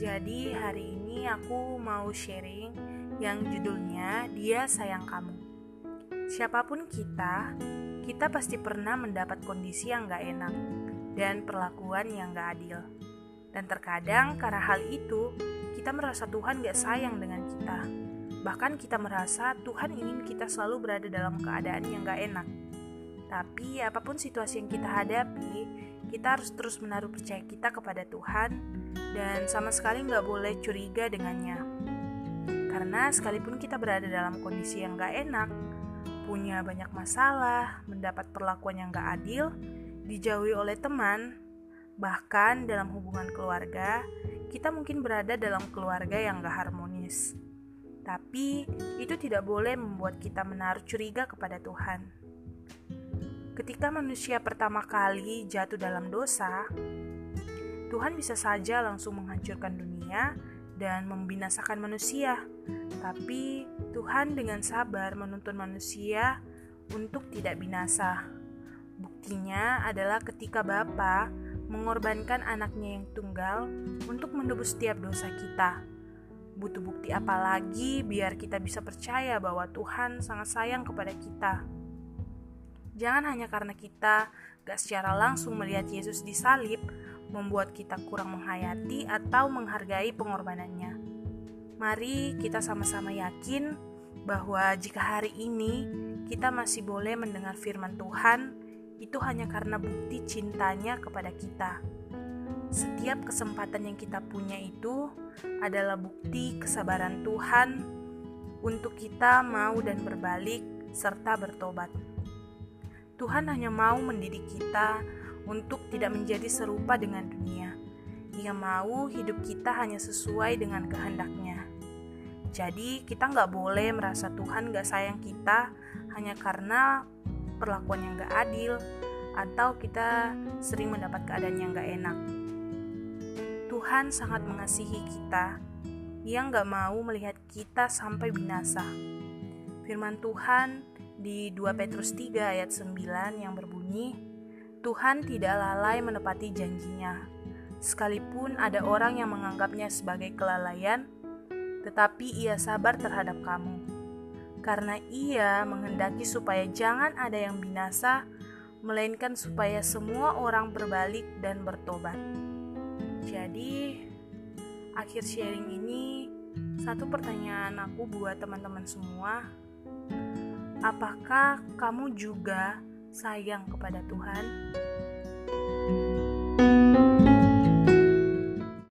Jadi hari ini aku mau sharing yang judulnya Dia Sayang Kamu. Siapa pun kita, kita pasti pernah mendapat kondisi yang gak enak dan perlakuan yang gak adil. Dan terkadang karena hal itu, kita merasa Tuhan gak sayang dengan kita. Bahkan kita merasa Tuhan ingin kita selalu berada dalam keadaan yang gak enak. Tapi apa pun situasi yang kita hadapi, kita harus terus menaruh percaya kita kepada Tuhan dan sama sekali nggak boleh curiga dengannya. Karena sekalipun kita berada dalam kondisi yang nggak enak, punya banyak masalah, mendapat perlakuan yang nggak adil, dijauhi oleh teman, bahkan dalam hubungan keluarga, kita mungkin berada dalam keluarga yang nggak harmonis. Tapi itu tidak boleh membuat kita menaruh curiga kepada Tuhan. Ketika manusia pertama kali jatuh dalam dosa, Tuhan bisa saja langsung menghancurkan dunia dan membinasakan manusia, tapi Tuhan dengan sabar menuntun manusia untuk tidak binasa. Buktinya adalah ketika Bapa mengorbankan anaknya yang tunggal untuk menebus setiap dosa kita. Butuh bukti apa lagi biar kita bisa percaya bahwa Tuhan sangat sayang kepada kita. Jangan hanya karena kita gak secara langsung melihat Yesus disalib, membuat kita kurang menghayati atau menghargai pengorbanannya. Mari kita sama-sama yakin bahwa jika hari ini kita masih boleh mendengar firman Tuhan, itu hanya karena bukti cintanya kepada kita. Setiap kesempatan yang kita punya itu adalah bukti kesabaran Tuhan untuk kita mau dan berbalik serta bertobat. Tuhan hanya mau mendidik kita untuk tidak menjadi serupa dengan dunia. Ia mau hidup kita hanya sesuai dengan kehendaknya. Jadi kita nggak boleh merasa Tuhan nggak sayang kita hanya karena perlakuan yang nggak adil atau kita sering mendapat keadaan yang nggak enak. Tuhan sangat mengasihi kita. Ia nggak mau melihat kita sampai binasa. Firman Tuhan di 2 Petrus 3 ayat 9 yang berbunyi, Tuhan tidak lalai menepati janjinya. Sekalipun ada orang yang menganggapnya sebagai kelalaian, tetapi ia sabar terhadap kamu. Karena ia menghendaki supaya jangan ada yang binasa, melainkan supaya semua orang berbalik dan bertobat. Jadi, akhir sharing ini satu pertanyaan aku buat teman-teman semua. Apakah kamu juga sayang kepada Tuhan?